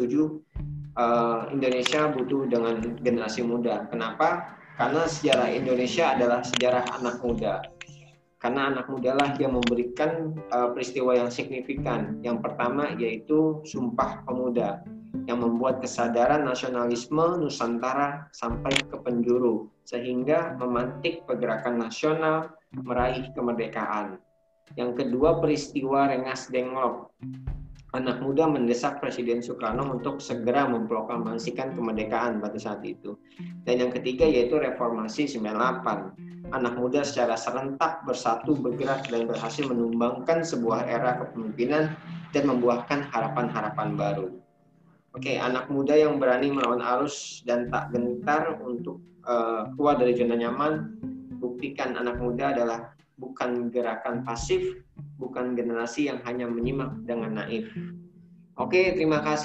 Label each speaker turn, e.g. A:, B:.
A: setuju uh, Indonesia butuh dengan generasi muda. Kenapa? Karena sejarah Indonesia adalah sejarah anak muda. Karena anak muda lah yang memberikan uh, peristiwa yang signifikan. Yang pertama yaitu Sumpah Pemuda yang membuat kesadaran nasionalisme Nusantara sampai ke penjuru sehingga memantik pergerakan nasional meraih kemerdekaan. Yang kedua peristiwa Rengas Dengklok anak muda mendesak Presiden Soekarno untuk segera memproklamasikan kemerdekaan pada saat itu. Dan yang ketiga yaitu reformasi 98. Anak muda secara serentak bersatu bergerak dan berhasil menumbangkan sebuah era kepemimpinan dan membuahkan harapan-harapan baru. Oke, anak muda yang berani melawan arus dan tak gentar untuk uh, keluar dari zona nyaman, buktikan anak muda adalah bukan gerakan pasif, bukan generasi yang hanya menyimak dengan naif. Oke, terima kasih.